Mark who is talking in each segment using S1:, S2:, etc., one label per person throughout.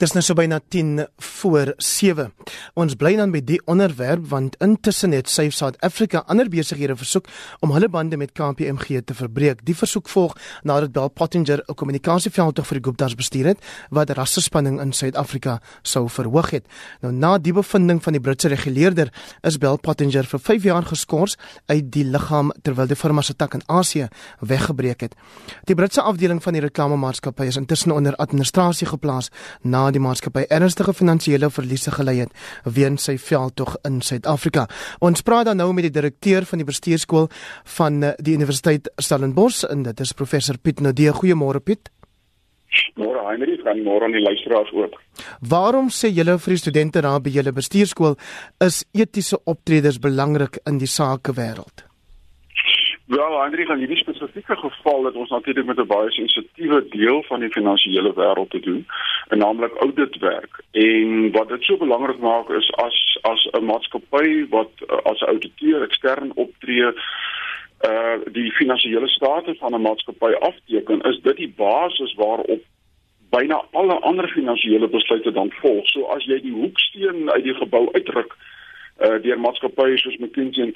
S1: Dis nou so byna 10 voor 7. Ons bly dan by die onderwerp want intussen het Safe South Africa ander besighede versoek om hulle bande met KPMG te verbreek. Die versoek volg nadat Bell Pottinger 'n kommunikasieveldtog vir die Gupta's bestuur het wat rassespanning in Suid-Afrika sou verhoog het. Nou na die bevinding van die Britse reguleerder is Bell Pottinger vir 5 jaar geskort uit die liggaam terwyl die firma se tak in Asië weggebreek het. Die Britse afdeling van die reklamemaatskappy is intussen onder administrasie geplaas na die maatskappy ernstige finansiële verliese gelei het weens sy veldtog in Suid-Afrika. Ons praat dan nou met die direkteur van die bestuurskool van eh, die Universiteit Stellenbosch en dit is professor Piet Nodee. Goeiemôre Piet.
S2: Môre Heinrich, dan môre aan die luisteraars ook.
S1: Waarom sê julle vir die studente daar by julle bestuurskool is etiese optredes belangrik in die sakewêreld?
S2: Wel, Andri, in hierdie spesifieke geval het ons natuurlik met 'n baie sensitiewe deel van die finansiële wêreld te doen, en naamlik auditwerk. En wat dit so belangrik maak is as as 'n maatskappy wat uh, as 'n ouditeur ekstern optree, uh die finansiële state van 'n maatskappy afteken, is dit die basis waarop byna alle ander finansiële besluite dan volg. So as jy die hoeksteen uit die gebou uitruk, uh, deur maatskappye soos McKinsey en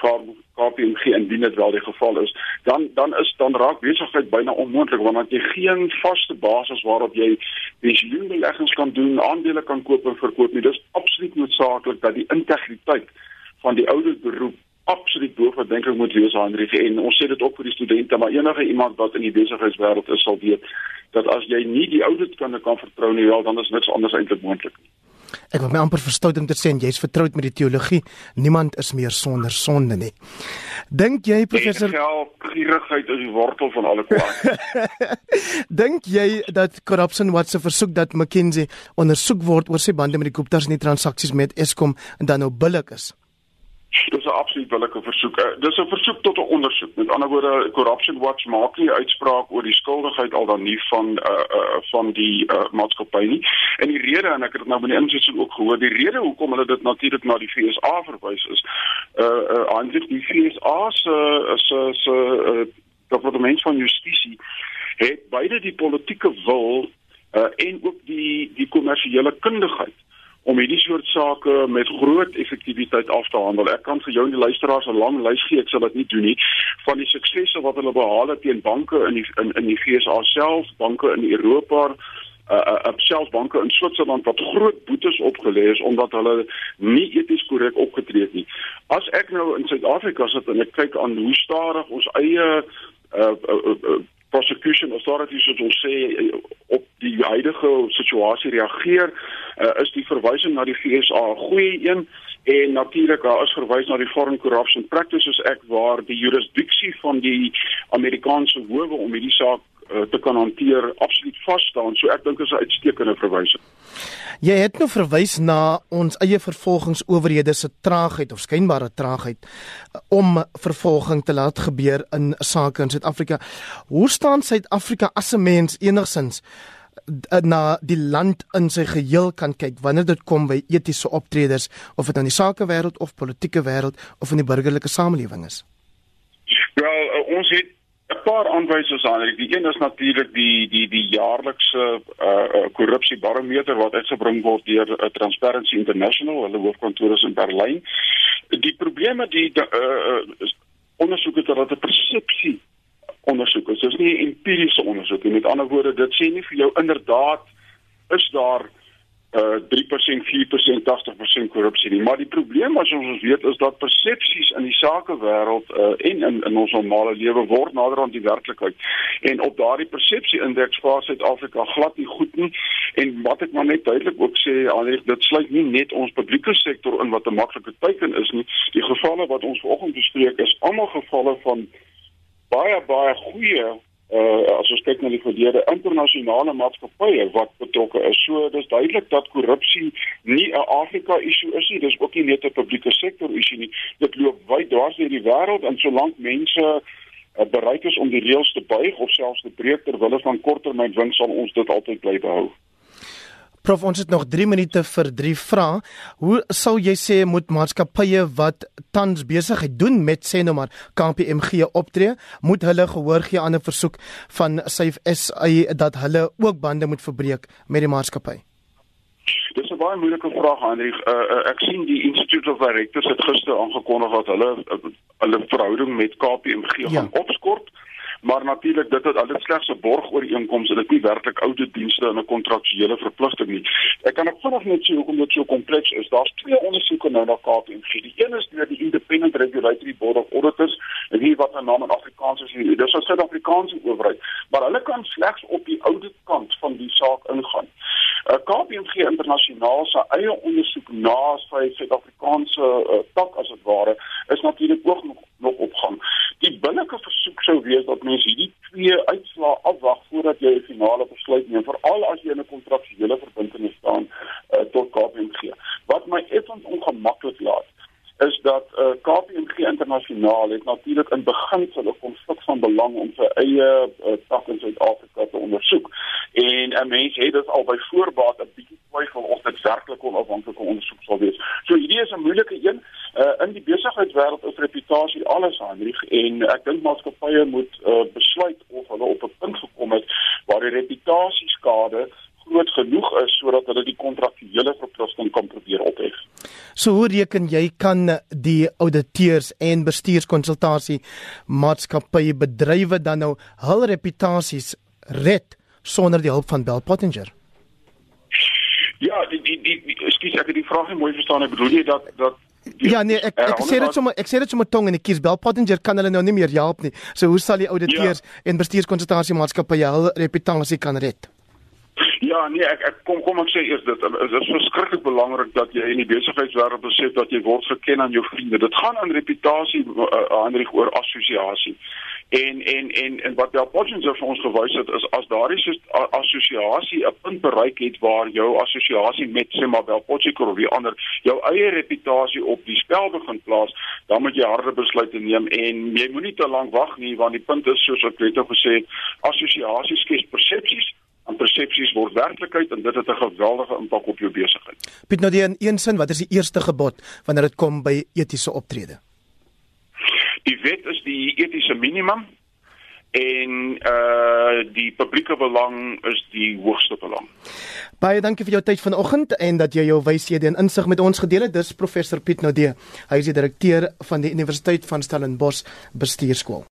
S2: KPMG indien dit wel die geval is, dan dan is dan raak besigheid byna onmoontlik want jy geen vaste basis waarop jy pensioenbeleggings kan doen, aandele kan koop en verkoop nie. Dis absoluut noodsaaklik dat die integriteit van die ouer beroep absoluut bo wat dink ek moet wees Hendrik en ons sê dit ook vir die studente maar enige iemand wat in die besigheidswêreld is sal weet dat as jy nie die oudit kan kan vertrou nie wel dan is niks anders eintlik moontlik nie.
S1: Ek wil my amper verstout om te sê jy's vertroud met die teologie. Niemand is meer sonder sonde nie. Dink jy professor
S2: gierigheid is die wortel van alle kwaad?
S1: Dink jy dat corruption wat se versoek dat McKinsey ondersoek word oor sy bande met die Gupta's en die transaksies met Eskom en dan nou billik is?
S2: 'n absoluut billike versoek. Eh, dis 'n versoek tot 'n ondersoek. Met ander woorde, Corruption Watch maak nie uitspraak oor die skuldigheid al dan nie van uh uh van die uh maatskappy nie. En die rede en ek het dit nou by die insetsing ook gehoor, die rede hoekom hulle dit natuurlik na die FSA verwys is uh uh aangesien die FSA se se se uh departement van justisie het beide die politieke wil uh en ook die die kommersiële kundigheid om hierdie soort sake met groot effektiwiteit af te handel. Ek kan vir jou en die luisteraars 'n lang lys gee, ek sal dit nie doen nie, van die suksese wat hulle behaal het teen banke in die in in die FSA self, banke in Europa, uh uh selfs banke in Switserland wat groot boetes opgelê is omdat hulle nie eties korrek opgetree het nie. As ek nou in Suid-Afrika sit en ek kyk aan hoe stadig ons eie uh, uh, uh prosecution authorities wat ons sê op die huidige situasie reageer uh, is die verwysing na die FSA 'n goeie een en natuurlik daar is verwys na die Foreign Corruption Practices Act waar die jurisdiksie van die Amerikaanse howe om hierdie saak uh, te kan hanteer absoluut vas staan. So ek dink is 'n uitstekende verwysing.
S1: Jy het nou verwys na ons eie vervolgingsowerhede se traagheid of skynbare traagheid uh, om vervolging te laat gebeur in sake in Suid-Afrika. Hoe staan Suid-Afrika as 'n mens enigsins uh, na die land in sy geheel kan kyk wanneer dit kom by etiese optredes of dit aan die sakewêreld of politieke wêreld of in die burgerlike samelewing is?
S2: Wel, uh, ons het 'n paar aanwysers aan. Die een is natuurlik die die die jaarlikse uh korrupsiebarometer wat uitgebring word deur uh, Transparency International, hulle hoofkantoor is in Berlyn. Die probleme die uh ondersoek het dat 'n persepsie ondersoek. Dit is nie 'n empiriese ondersoek nie. Met ander woorde, dit sê nie vir jou inderdaad is daar uh 3% 4% 80% korrupsie nie maar die probleem as ons ons weet is dat persepsies in die sakewêreld uh en in in ons normale lewe word nader aan die werklikheid en op daardie persepsie indeks vaar Suid-Afrika glad nie goed nie en wat ek maar net duidelik ook sê alreeds dit sluit nie net ons publieke sektor in wat 'n maklike teken is nie die gevalle wat ons vanoggend bespreek is almal gevalle van baie baie goeie uh as ons kyk na die verlede internasionale maatskappye wat betrokke is. So dis duidelik dat korrupsie nie 'n Afrika issue is nie, dis ook nie net 'n publieke sektor issue nie. Dit loop wyd dwars deur die wêreld en solank mense uh, bereid is om die reëls te buig of selfs te breek ter wille van korttermynwins sal ons dit altyd bly behou.
S1: Prof ons het nog 3 minute vir 3 vrae. Hoe sou jy sê moet maatskappye wat tans besigheid doen met sê nou maar KPMG optree, moet hulle gehoor gee aan 'n versoek van Safe SA dat hulle ook bande moet verbreek met die maatskappy?
S2: Dis 'n baie moeilike vraag, Hendrik. Uh, uh, ek sien die Institute of Directors het gister aangekondig dat hulle uh, hulle verhouding met KPMG ja. gaan opskort maar natuurlik dit het alles slegs 'n borgooreenkoms en dit nie werklik oude dienste in 'n kontraktuele verpligting nie. Ek kan ook vinnig net sê hoekom dit so kompleks is. Daar's twee ondersoeke nou na KPMG. Die een is deur die Independent Regulatory Board of Auditors en hier wat 'n naam in Afrikaans is. Dis 'n Suid-Afrikaanse owerheid, maar hulle kan slegs op die oude kant van die saak ingaan. Uh, KPMG internasionaal se eie ondersoek na sy Suid-Afrikaanse uh, tak as dit ware is natuurlik ook nog nog op gang. Die billike versoek sou wees dat mens hierdie twee uitslae afwag voordat jy 'n finale besluit neem, veral as jy in 'n kontraktuele verbintenis staan uh, tot KPMG. Wat my effens ongemaklik laat is dat uh, eh, KPMG internasionaal het natuurlik in beginsel 'n konflik van belang om sy eie uh, tak in Suid-Afrika te ondersoek. En 'n mens het dit al by voorbaat 'n bietjie twyfel of dit werklik 'n onafhanklike ondersoek sal wees. So hierdie is 'n moeilike een. Uh, in die besigheidswêreld is reputasie alles aanrig en ek dink maatskappye moet uh, besluit of hulle op 'n punt gekom het waar die reputasieskade groot genoeg is sodat hulle die kontraktuele verpligting kan probeer ophef.
S1: So hoe reken jy kan die auditeurs en bestuurskonsultasie maatskappye bedrywe dan nou hul reputasies red sonder die hulp van Bell Pottinger?
S2: Ja, die die die ekskuus ek het die vraag nie mooi verstaan. Ek bedoel jy dat dat
S1: ja nee ek ek sê dit sommer ek sê dit sommer tong en ek kies Bell Pottinger kan hulle nou nie meer help nie. So hoe sal die auditeurs ja. en bestuurskonsultasie maatskappye hul reputasie kan red?
S2: Ja, nee, ek ek kom kom ek sê eers dit is dit is verskriklik belangrik dat jy in die besigheidswêreld besef dat jy word geken aan jou vriende. Dit gaan aan reputasie uh, Hendrik oor assosiasie. En en en en wat die Potchins vir ons gewys het is as daardie so assosiasie 'n punt bereik het waar jou assosiasie met sê maar wel Potchiko of wie ander jou eie reputasie op die spel begin plaas, dan moet jy harde besluite neem en jy moenie te lank wag nie want die punt is soos ek net al gesê het, assosiasies skep persepsies en persepsies word werklikheid en dit het 'n geweldige impak op jou besigheid.
S1: Piet nou die in een sin, wat is die eerste gebod wanneer dit kom by etiese optrede?
S2: Die wet is die etiese minimum en uh die publieke belang is die hoogste belang.
S1: Baie dankie vir jou tyd vanoggend en dat jy jou wyshede en insig met ons gedeel het. Dis professor Piet Nodee. Hy is die direkteur van die Universiteit van Stellenbosch Bestuurskool.